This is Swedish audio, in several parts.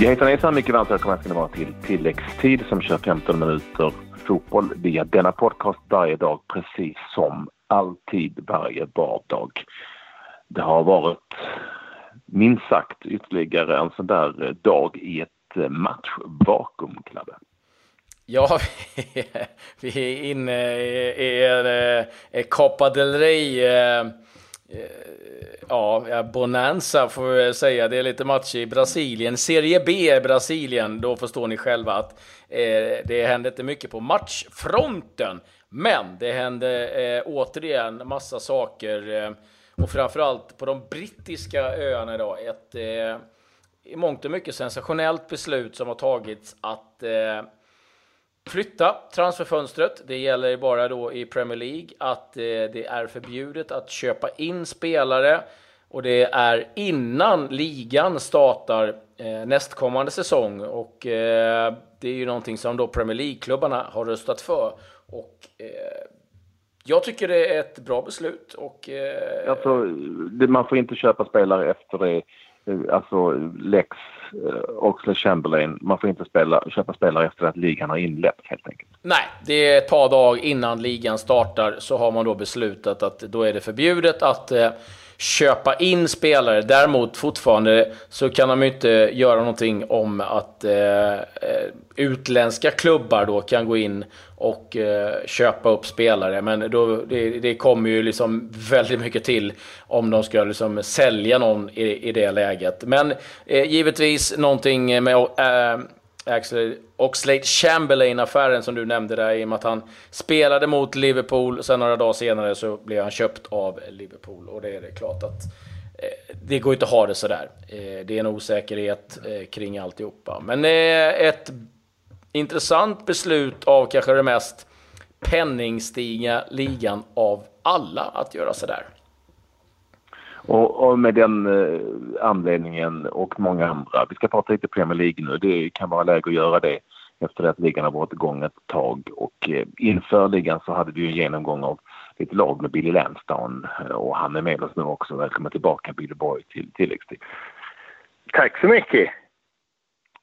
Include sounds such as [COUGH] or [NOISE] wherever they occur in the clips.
Jag heter Nilsson, mycket varmt välkomna ska ni vara till tilläggstid som kör 15 minuter fotboll via denna podcast varje dag precis som alltid varje vardag. Det har varit minst sagt ytterligare en sån där dag i ett matchvakuum, Klabbe. Ja, [LAUGHS] vi är inne i en eh, Copa del Rey eh, Eh, ja, bonanza får vi säga. Det är lite matcher i Brasilien. Serie B i Brasilien. Då förstår ni själva att eh, det händer inte mycket på matchfronten. Men det hände eh, återigen massa saker. Eh, och framförallt på de brittiska öarna idag. Ett eh, i mångt och mycket sensationellt beslut som har tagits att eh, flytta transferfönstret. Det gäller bara då i Premier League att eh, det är förbjudet att köpa in spelare och det är innan ligan startar eh, nästkommande säsong och eh, det är ju någonting som då Premier League-klubbarna har röstat för. Och eh, jag tycker det är ett bra beslut. Och, eh, alltså, man får inte köpa spelare efter det, Eh, alltså Lex eh, och Oxlade Chamberlain. Man får inte spela, köpa spelare efter att ligan har inletts helt enkelt. Nej, det är ett par dagar innan ligan startar så har man då beslutat att då är det förbjudet att eh, köpa in spelare. Däremot fortfarande så kan de inte göra någonting om att eh, eh, utländska klubbar då kan gå in och eh, köpa upp spelare. Men då, det, det, kommer ju liksom väldigt mycket till om de ska liksom sälja någon i, i det läget. Men eh, givetvis någonting med eh, Oxlade Chamberlain-affären som du nämnde där i och med att han spelade mot Liverpool. Sen några dagar senare så blev han köpt av Liverpool och det är det klart att eh, det går inte att ha det sådär. Eh, det är en osäkerhet eh, kring alltihopa. Men ett intressant beslut av kanske det mest penningstiga ligan av alla att göra sådär. Och, och med den eh, anledningen och många andra. Vi ska prata lite Premier League nu. Det kan vara läge att göra det efter att ligan har varit igång ett tag. Och eh, inför ligan så hade vi en genomgång av lite lag med Billy Lansdown och han är med oss nu också. Välkommen tillbaka Billy Boy till tilläggstid. Tack så mycket.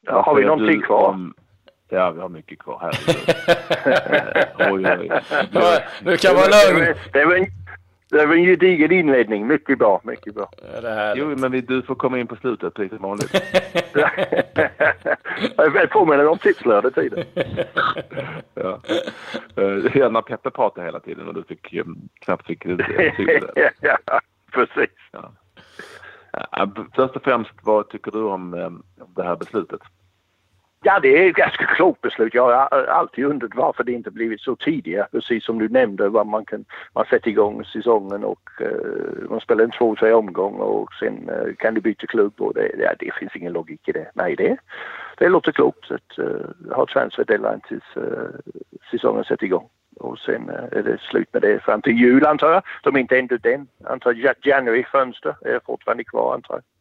Ja, har vi någonting kvar? Om, Ja, vi har mycket kvar här. [LAUGHS] oj, oj. oj. Du kan vara lugn. Det var en, det var en gedigen inledning. Mycket bra, mycket bra. jo, men vi, du får komma in på slutet precis som vanligt. [LAUGHS] jag påminner om tipslördag tiden. [LAUGHS] ja. Uh, när Peppe pratade hela tiden och du fick um, knappt fick det. ja, precis. Ja. Först och främst, vad tycker du om, om det här beslutet? Ja, det är ett ganska klokt beslut. Jag har alltid undrat varför det inte blivit så tidigare. Precis som du nämnde, vad man kan man sätter igång säsongen och uh, man spelar en två, tre omgång och sen uh, kan du byta klubb och det, ja, det finns ingen logik i det. Nej, det, det låter klokt att uh, ha transfer deadline tills uh, säsongen sätter igång. Och sen är det slut med det fram till jul antar jag. De inte ändå den. Antar januari fönster är fortfarande kvar antar jag.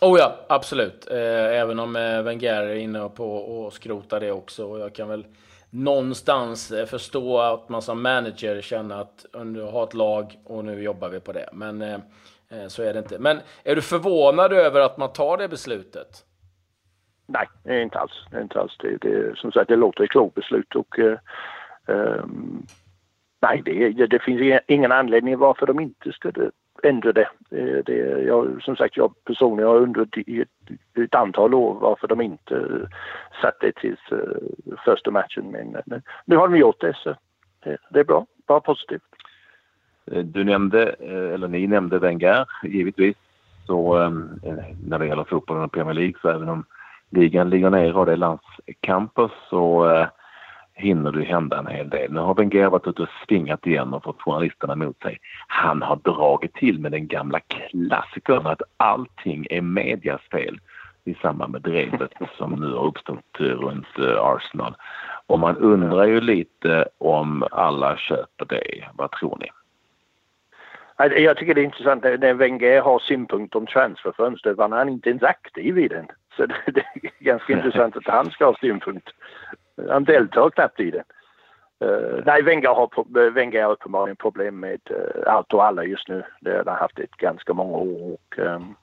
Oh ja, absolut. Eh, även om eh, Wenger är inne på att skrota det också. Och jag kan väl någonstans eh, förstå att man som manager känner att du har ett lag och nu jobbar vi på det. Men så är det inte. Men är du förvånad över att man tar det beslutet? Nej, inte alls. Inte alls. Det, det, som sagt, det låter ett klokt beslut och um, nej, det, det, finns ingen anledning varför de inte skulle ändra det. Eh, det jag, som sagt, jag personligen har undrat i ett, ett, antal år varför de inte eh, satte det till eh, första matchen. Men nu har de gjort det så det, det är bra, bara positivt. Du nämnde, eller ni nämnde Wenger givetvis. Så när det gäller fotbollen och Premier League så även om ligan ligger ner och det är landskamper så hinner det hända en hel del. Nu har Wenger varit ute och svingat igen och fått journalisterna emot sig. Han har dragit till med den gamla klassikern att allting är medias fel i samband med drevet [LAUGHS] som nu har uppstått runt eh, Arsenal. Och man undrar ju lite om alla köper det. Vad tror ni? Jag tycker det är intressant när Wenger har synpunkter om transferfönstret han inte ens aktiv i den. Så [LAUGHS] det, är ganska [LAUGHS] intressant att han ska ha synpunkter. Han deltar knappt i det. Uh, nej, Wenger har, eh, Wenger har uppenbarligen problem med uh, allt och alla just nu. Det har han haft ett ganska många år. Och, um,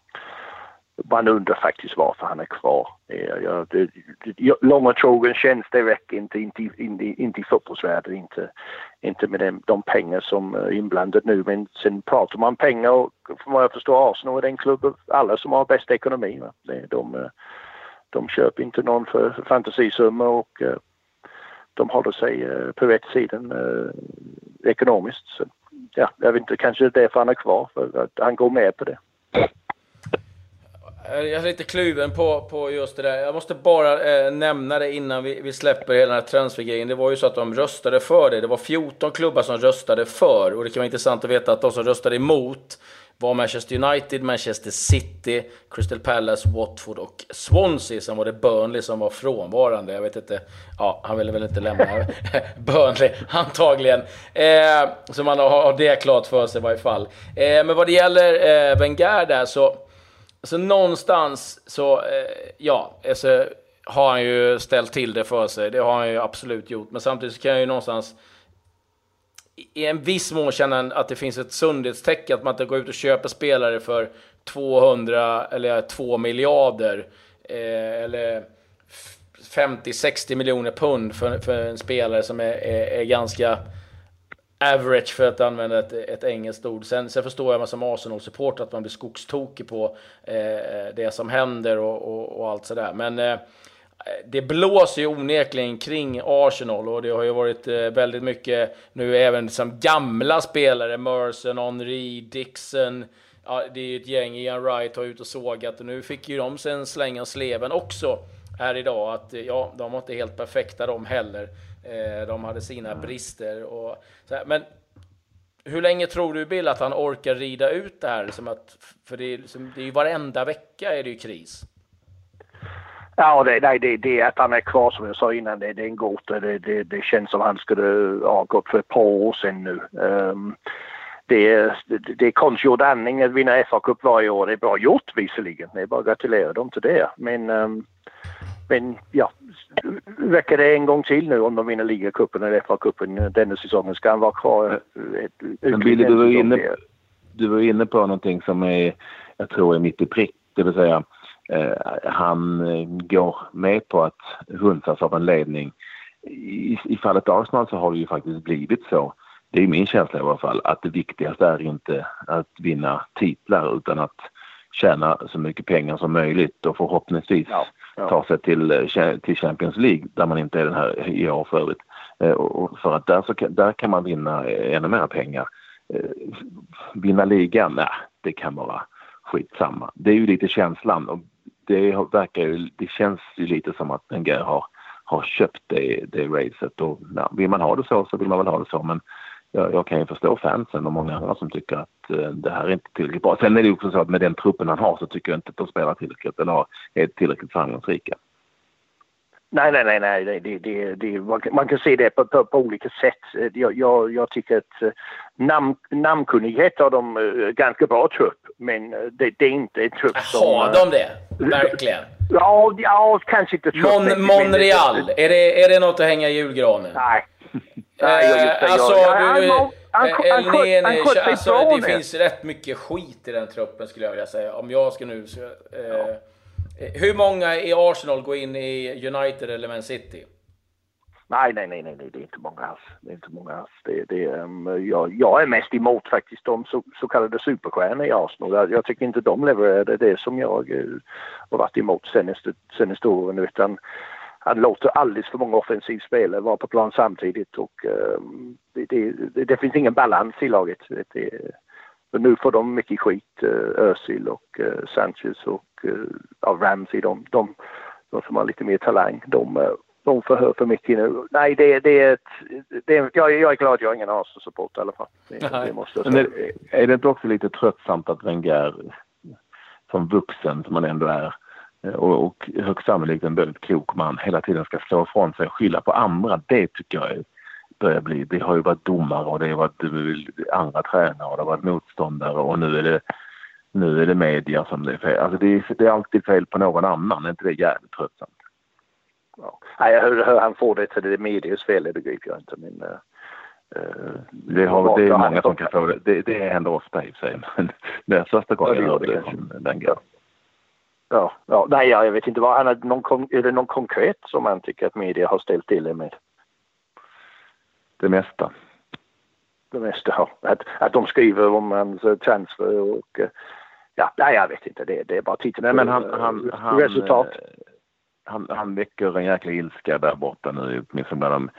man undrar faktiskt varför han är kvar. Jag, det, det, lång och trogen tjänst, det räcker inte, inte, inte, inte i fotbollsvärlden, inte, inte med de, de pengar som är inblandade nu. Men sen pratar man pengar och från vad jag förstår Arsenal är den klubben, alla som har bäst ekonomi. Va? De, de köper inte någon för fantasisummor och eh, de håller sig eh, på rätt sidan eh, ekonomiskt. Så, ja, jag vet inte, kanske det är därför han är kvar, för att han går med på det. Jag är lite kluven på, på just det där. Jag måste bara eh, nämna det innan vi, vi släpper hela den här transfergrejen. Det var ju så att de röstade för det. Det var 14 klubbar som röstade för. Och det kan vara intressant att veta att de som röstade emot var Manchester United, Manchester City, Crystal Palace, Watford och Swansea. Sen var det Burnley som var frånvarande. Jag vet inte. Ja, han ville väl inte lämna [LAUGHS] Burnley antagligen. Eh, så man har det klart för sig i varje fall. Eh, men vad det gäller eh, Wenger där så Alltså någonstans så, eh, ja, alltså, har han ju ställt till det för sig. Det har han ju absolut gjort. Men samtidigt så kan jag ju någonstans i en viss mån känna att det finns ett sundhetstecken att man inte går ut och köper spelare för 200 eller 2 miljarder eh, eller 50-60 miljoner pund för, för en spelare som är, är, är ganska average för att använda ett, ett engelskt ord. Sen, sen förstår jag som Arsenal-supporter att man blir skogstokig på eh, det som händer och, och, och allt sådär. Men eh, det blåser ju onekligen kring Arsenal och det har ju varit eh, väldigt mycket nu även som gamla spelare, Merson, Henry, Dixon. Ja, det är ju ett gäng, Ian Wright har ut och sågat och nu fick ju de sen slänga sleven också här idag att ja, de var inte helt perfekta de heller. Eh, de hade sina mm. brister. Och, här, men hur länge tror du Bill att han orkar rida ut det här? Som att, för det är, liksom, det är ju varenda vecka är det ju kris. Ja, det, nej, det, det att han är kvar som jag sa innan, det, det är en gåta. Det, det, det känns som han skulle ha gått för ett par år sedan nu. Um, det, är, det, är konstgjord andning att vinna FA-cup varje år. Det är bra gjort visserligen. Det är bara att gratulera dem till det. Men um, men ja, räcker det en gång till nu om de vinner ligacupen eller FA-cupen denna säsongen ska han vara kvar. Men Billy, du var, inne, du var inne på någonting som är, jag tror är mitt i prick, det vill säga han eh, går med på att hunsas av en ledning. I, I fallet Arsenal så har det ju faktiskt blivit så. Det är min känsla i alla fall att det viktigaste är inte att vinna titlar utan att tjäna så mycket pengar som möjligt och förhoppningsvis ja, ja. ta sig till, eh, till Champions League där man inte är den här i år för övrigt. Eh, för att där, så, där kan man vinna eh, ännu mer pengar. Vinna ligan, nej, det kan vara skitsamma. Det är ju lite känslan och det verkar ju, det känns ju lite som att Wenger har, har köpt det, det racet och ja, vill man ha det så så vill man väl ha det så men jag, jag, kan ju förstå fansen och många andra som tycker att eh, det här är inte tillräckligt bra. Sen är det också så att med den truppen han har så tycker jag inte att de spelar tillräckligt eller är tillräckligt framgångsrika. Nej, nej, nej, nej. Det, det, det, man kan se det på, på, på olika sätt. Jag, jag, jag, tycker att eh, namn, namnkunnighet har de uh, ganska bra trupp, men det, det är inte en trupp som... Har de det? Verkligen? Ja, ja kanske inte trupp. Mon, Monreal, är det, är det något att hänga i julgranen? Nej, Eh, alltså, alltså, det finns rätt mycket skit i den truppen skulle jag vilja säga. Om jag ska nu... Så, eh, Eh, hur många i Arsenal går in i United eller Man City? Nej, nej, nej, nej, det är inte många alls. Det är inte många alls. Det, det, um, jag, jag är mest emot faktiskt de så, så kallade superstjärnorna i Arsenal. Jag, jag tycker inte de levererade det som jag uh, har varit emot senaste, senaste åren utan han låter alldeles för många offensivspelare vara på plan samtidigt och ehm, det, det, det, finns ingen balans i laget. Det, nu får de mycket skit, uh, Özil och uh, Sanchez och uh, Ramsey, de, de, de som har lite mer talang, de, de förhör för mycket nu. Nej, det, det är ett... Det är, jag, jag är glad jag är ingen Arsenal-support i alla fall. Det, det måste jag säga. Är, är det inte också lite tröttsamt att Wenger som vuxen som man ändå är Eh, och, och högst sannolikt en väldigt klok man hela tiden ska slå ifrån sig och skylla på andra. Det tycker jag börjar bli. Det har ju varit domare och det har varit eh, andra tränare och det har varit motståndare och nu är det, nu är det media som det är fel. Alltså det är, det är alltid fel på någon annan. Är inte det jävligt tröttsamt? Ja. Nej, hur, hur han får det till det är medias fel det begriper jag inte. Men, uh, det, har, det är många som kan få det. Det, det händer ofta i och för sig. Men det är första gången jag hörde det från den grejen. Ja, ja, nej, jag vet inte vad. Han är, någon, är det någon konkret som han tycker att media har ställt till det med? Det mesta. Det mesta. Att, att de skriver om hans transfer och... Ja, nej, jag vet inte. Det, det är bara titeln. Nej, men han, han, han, resultat. Han, han väcker en jäkla ilska där borta nu, åtminstone bland de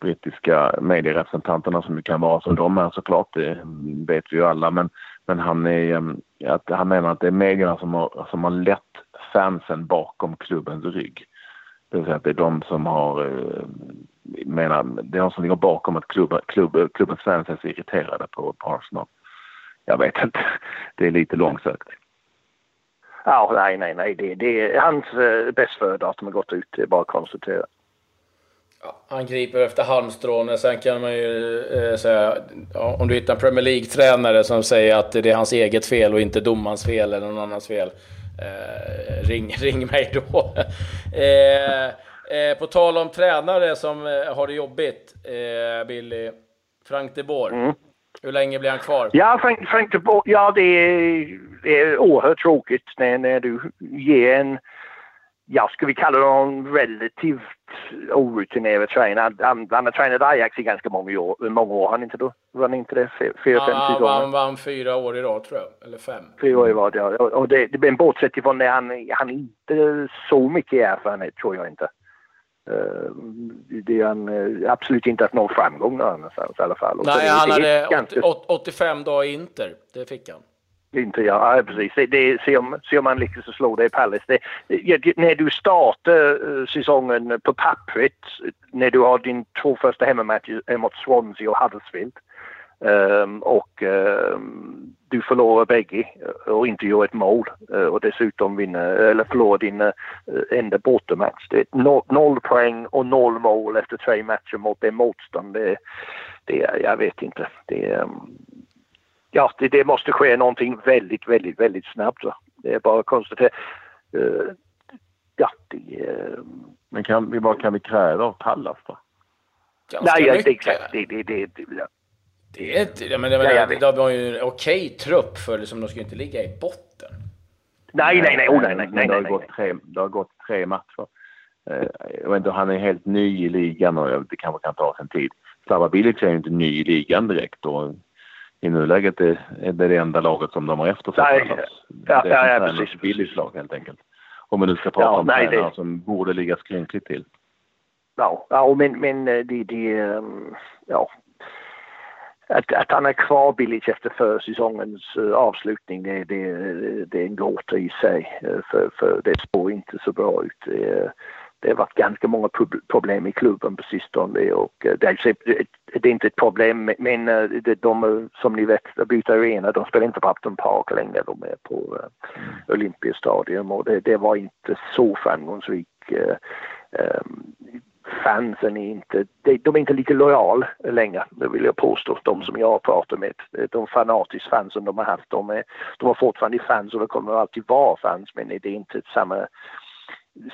brittiska medierepresentanterna som ju kan vara som de är såklart, det vet vi ju alla. Men, men han, är, ehm, att, han menar att det är medierna som har, som har lett fansen bakom klubbens rygg. Det vill säga att det är de som har, eh, menar, det är de som ligger bakom att klubb, klubb, klubbens fans är så irriterade på, på Arsenal. Jag vet inte, det är lite långsökt. Ja, nej, nej, nej. Det, det är hans eh, bäst före-datum har gått ut. Det är bara att konstatera. Ja, han griper efter halmstrån. Sen kan man ju eh, säga, ja, om du hittar en Premier League-tränare som säger att det är hans eget fel och inte domarens fel eller någon annans fel. Eh, ring, [LAUGHS] ring mig då. eh, eh, på tal om tränare som eh, har det jobbigt, eh, Billy. Frank de Boer. Mm. Hur länge blir han kvar? Ja, Frank, Frank de Boer, ja det är, det är oerhört tråkigt när, när du ger en ja, ska vi kalla honom relativt orutinerad tränare. Han, han har tränat Ajax i ganska många år. Många år han inte då? Var han inte det? Fyra, fem ja, säsonger? Han vann fyra år i rad tror jag. Eller fem. Fyra år i rad, ja. Och det, det, men bortsett ifrån det, han, han inte så mycket erfarenhet tror jag inte. Uh, det är han uh, absolut inte haft någon framgång någonstans i alla fall. Nej, han hade 80, 85 dagar i Inter. Det fick han. Inte jag, ja, precis. Det, det, ser, om, ser man lyckas slå det i Palace. Det, det, när du startar uh, säsongen på pappret, när du har din två första hemmamatcher mot Swansea och Huddersfield um, och um, du förlorar bägge och inte gör ett mål uh, och dessutom vinner, eller förlorar din uh, enda bortamatch. Det är noll, noll poäng och noll mål efter tre matcher mot det motstånd. Det, det, jag vet inte. Det, um, ja, det, det, måste ske någonting väldigt, väldigt, väldigt snabbt. Va? Det är bara att konstatera. Uh, ja, det... Men kan vi, vad kan vi kräva av Pallas då? Nej, ja, det, exakt. Det, det, det, det. Det är inte... Ja, men det, var, ja, det var ju en okej trupp för liksom, de skulle inte ligga i botten. Nej, nej, nej. Oh, nej, nej, nej, det, har nej, gått Tre, det har gått tre matcher. Jag vet inte, han är helt ny i ligan och det kanske kan ta sin tid. Slava Bilic är ju inte ny i ligan direkt. Och i nuläget är, det det enda laget som de har eftersatt. Nej, ja, det är ja, ja, precis. Billigt lag helt enkelt. Om man nu ska prata ja, om nej, tränare det... som borde ligga skrynkligt till. Ja, ja men, men eh, det, det ehm, ja. Att, att han är kvar billigt efter försäsongens uh, eh, avslutning det, det, det är en gåta i sig. Uh, för, för det spår inte så bra ut. Det, det har varit ganska många problem i klubben på sistone och eh, det är, det är inte ett problem men de som ni vet byter arena, de spelar inte på Upton Park längre, de är på uh, Olympiastadion och det, det, var inte så framgångsrikt. Fansen är inte, de är inte lika lojala längre, det vill jag påstå, de som jag har pratat med. De fanatiska fansen de har haft, de, är, de har fortfarande fans och de kommer alltid vara fans men det är inte samma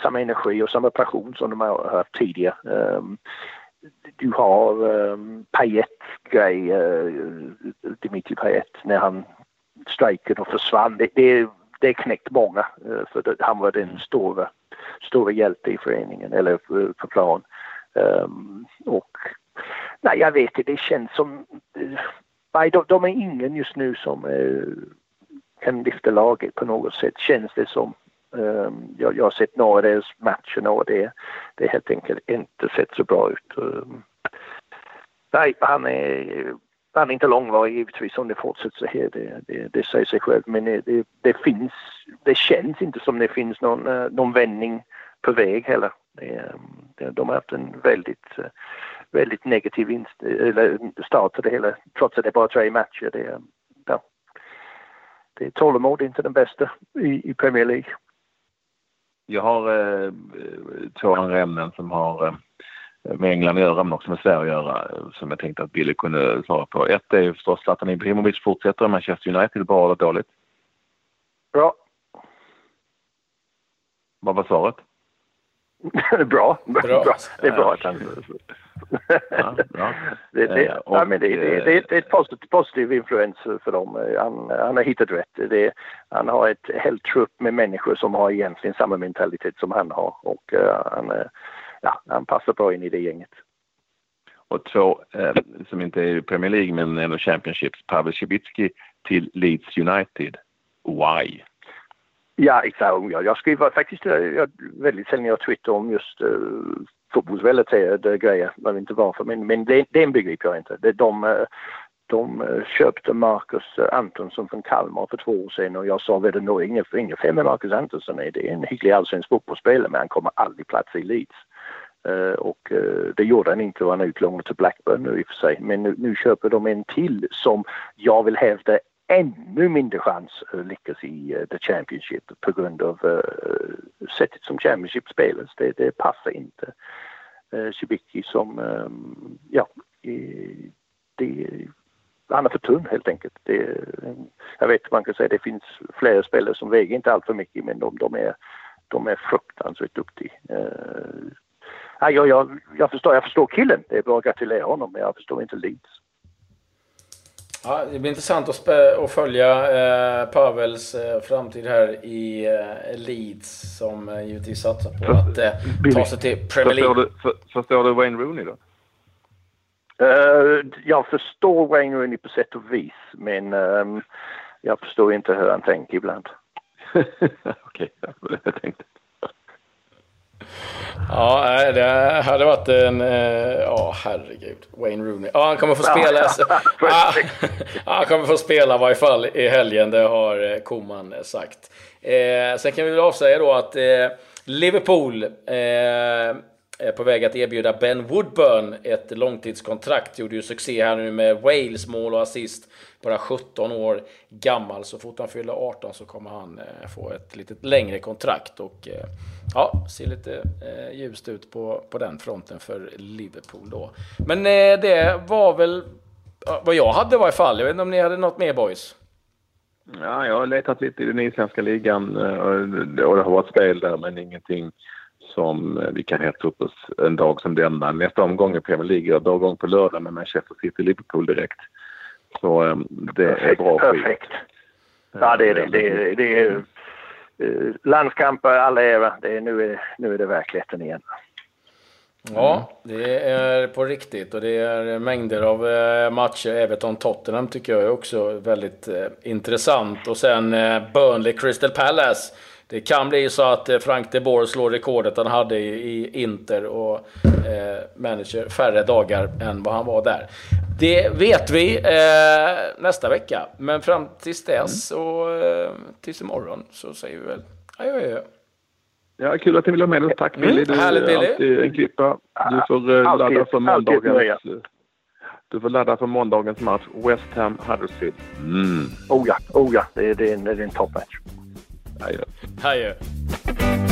samma energi och samma passion som de har haft tidigare. Um, du har um, Payet grej, uh, Dimitri Payet, när han strejkade och försvann. Det, det, det knäckt många uh, för det, han var den stora, stora hjälte i föreningen eller på plan. Um, och nej, jag vet inte, det känns som... Nej, de, de, är ingen just nu som uh, kan lyfta laget på något sätt, känns det som. Um, jag, jag har sett några av deras matcher och det, det helt enkelt inte sett så bra ut. Um, nej, han är, han är inte långvarig givetvis om det fortsätter så här. Det, det, det säger sig själv. Men det, det, finns, det känns inte som det finns någon, eh, någon vändning på väg heller. Det, eh, de har haft en väldigt, eh, väldigt negativ inst eller start till det hela trots att det bara är tre matcher. Det, ja. det tålamod är inte den bästa i, i Premier League. Jag har eh, två andra ämnen som har eh, med England att göra men också med Sverige att göra som jag tänkte att Billy kunde svara på. Ett är ju förstås Zlatan Ibrahimovic fortsätter i Manchester United, bra eller dåligt? Bra. Vad var svaret? [LAUGHS] bra. bra. bra. Det är bra att han... Ja, bra. [LAUGHS] det, det, och, ja, men det, det, det, det är ett positiv, positiv influens för dem. Han, han har hittat rätt. Det, han har ett helt trupp med människor som har egentligen samma mentalitet som han har och uh, han, ja, han passar bra in i det gänget. Och två eh, som inte är i Premier League men ändå Championships, Pavel Cibicki till Leeds United. Why? Ja, exakt. Jag, jag skriver faktiskt jag, väldigt sällan jag twittrar om just uh, fotbollsrelaterade grejer. Jag vet inte varför, men, men det, den begriper jag inte. Det, de, uh, de köpte Marcus Antonsson från Kalmar för två år sedan och jag sa väl nog inget, fel med Marcus Antonsson. Det är en hygglig allsvensk fotbollsspelare men han kommer aldrig platsa i Leeds. Eh, och eh, det gjorde han inte och han är till Blackburn nu i och för sig. Men nu, nu, köper de en till som jag vill hävda ännu mindre chans att lyckas i uh, The Championship på grund av uh, sättet som Championship spelas. Det, det passar inte. Uh, Shibiki som, um, ja, det, han är för tunn helt enkelt. Det, jag vet man kan säga det finns flera spelare som väger inte allt för mycket men de, de, är, de är fruktansvärt duktiga. Uh, jag, jag, jag, förstår, jag förstår killen, det är bara att gratulera honom men jag förstår inte Leeds. Ja, det blir intressant att, att följa eh, Pavels eh, framtid här i eh, Leeds som eh, givetvis satsar på att eh, ta sig till Premier League. Förstår du, för, förstår du Wayne Rooney då? Uh, jag förstår Wayne Rooney på sätt och vis men um, jag förstår inte hur han tänker ibland. [LAUGHS] Okej, okay, jag tänkte. Ja, det hade varit en... Eh, ja, herregud. Wayne Rooney. Ja, han kommer få spela. ja, [LAUGHS] han kommer få spela i varje fall i helgen. Det har eh, Koman sagt. Eh, sen kan vi väl avsäga då att eh, Liverpool eh, på väg att erbjuda Ben Woodburn ett långtidskontrakt. Gjorde ju succé här nu med Wales mål och assist. Bara 17 år gammal. Så fort han fyller 18 så kommer han eh, få ett lite längre kontrakt. Och eh, ja, ser lite eh, ljust ut på, på den fronten för Liverpool då. Men det var väl vad jag hade i varje fall. Jag vet inte om ni hade något mer boys? Ja, jag har letat lite i den isländska ligan och det har varit spel där men ingenting som vi kan hetsa upp oss en dag som denna. Nästa omgång i Premier League är dagordning på lördag med Manchester City-Liverpool direkt. Så um, det är bra Perfekt. Ja, det är det. Det är, det är uh, landskamper all ära. Det är, nu, är, nu är det verkligheten igen. Ja, det är på riktigt och det är mängder av eh, matcher. Everton-Tottenham tycker jag är också väldigt eh, intressant. Och sen Burnley Crystal Palace det kan bli så att eh, Frank de Boer slår rekordet han hade i, Inter och eh, manager färre dagar än vad han var där. Det vet vi eh, nästa vecka. Men fram tills dess mm. och eh, tills imorgon så säger vi väl adjö adjö. Ja, kul att ni vill ha med oss. Tack Billy. Du härligt, Billy. är alltid en klippa. Du får uh, ladda för måndagens... Du får ladda för måndagens match. West Ham Huddersfield. Mm. Oh ja, oh ja. Det är, det är en, det är en toppmatch. Adjö. Adjö.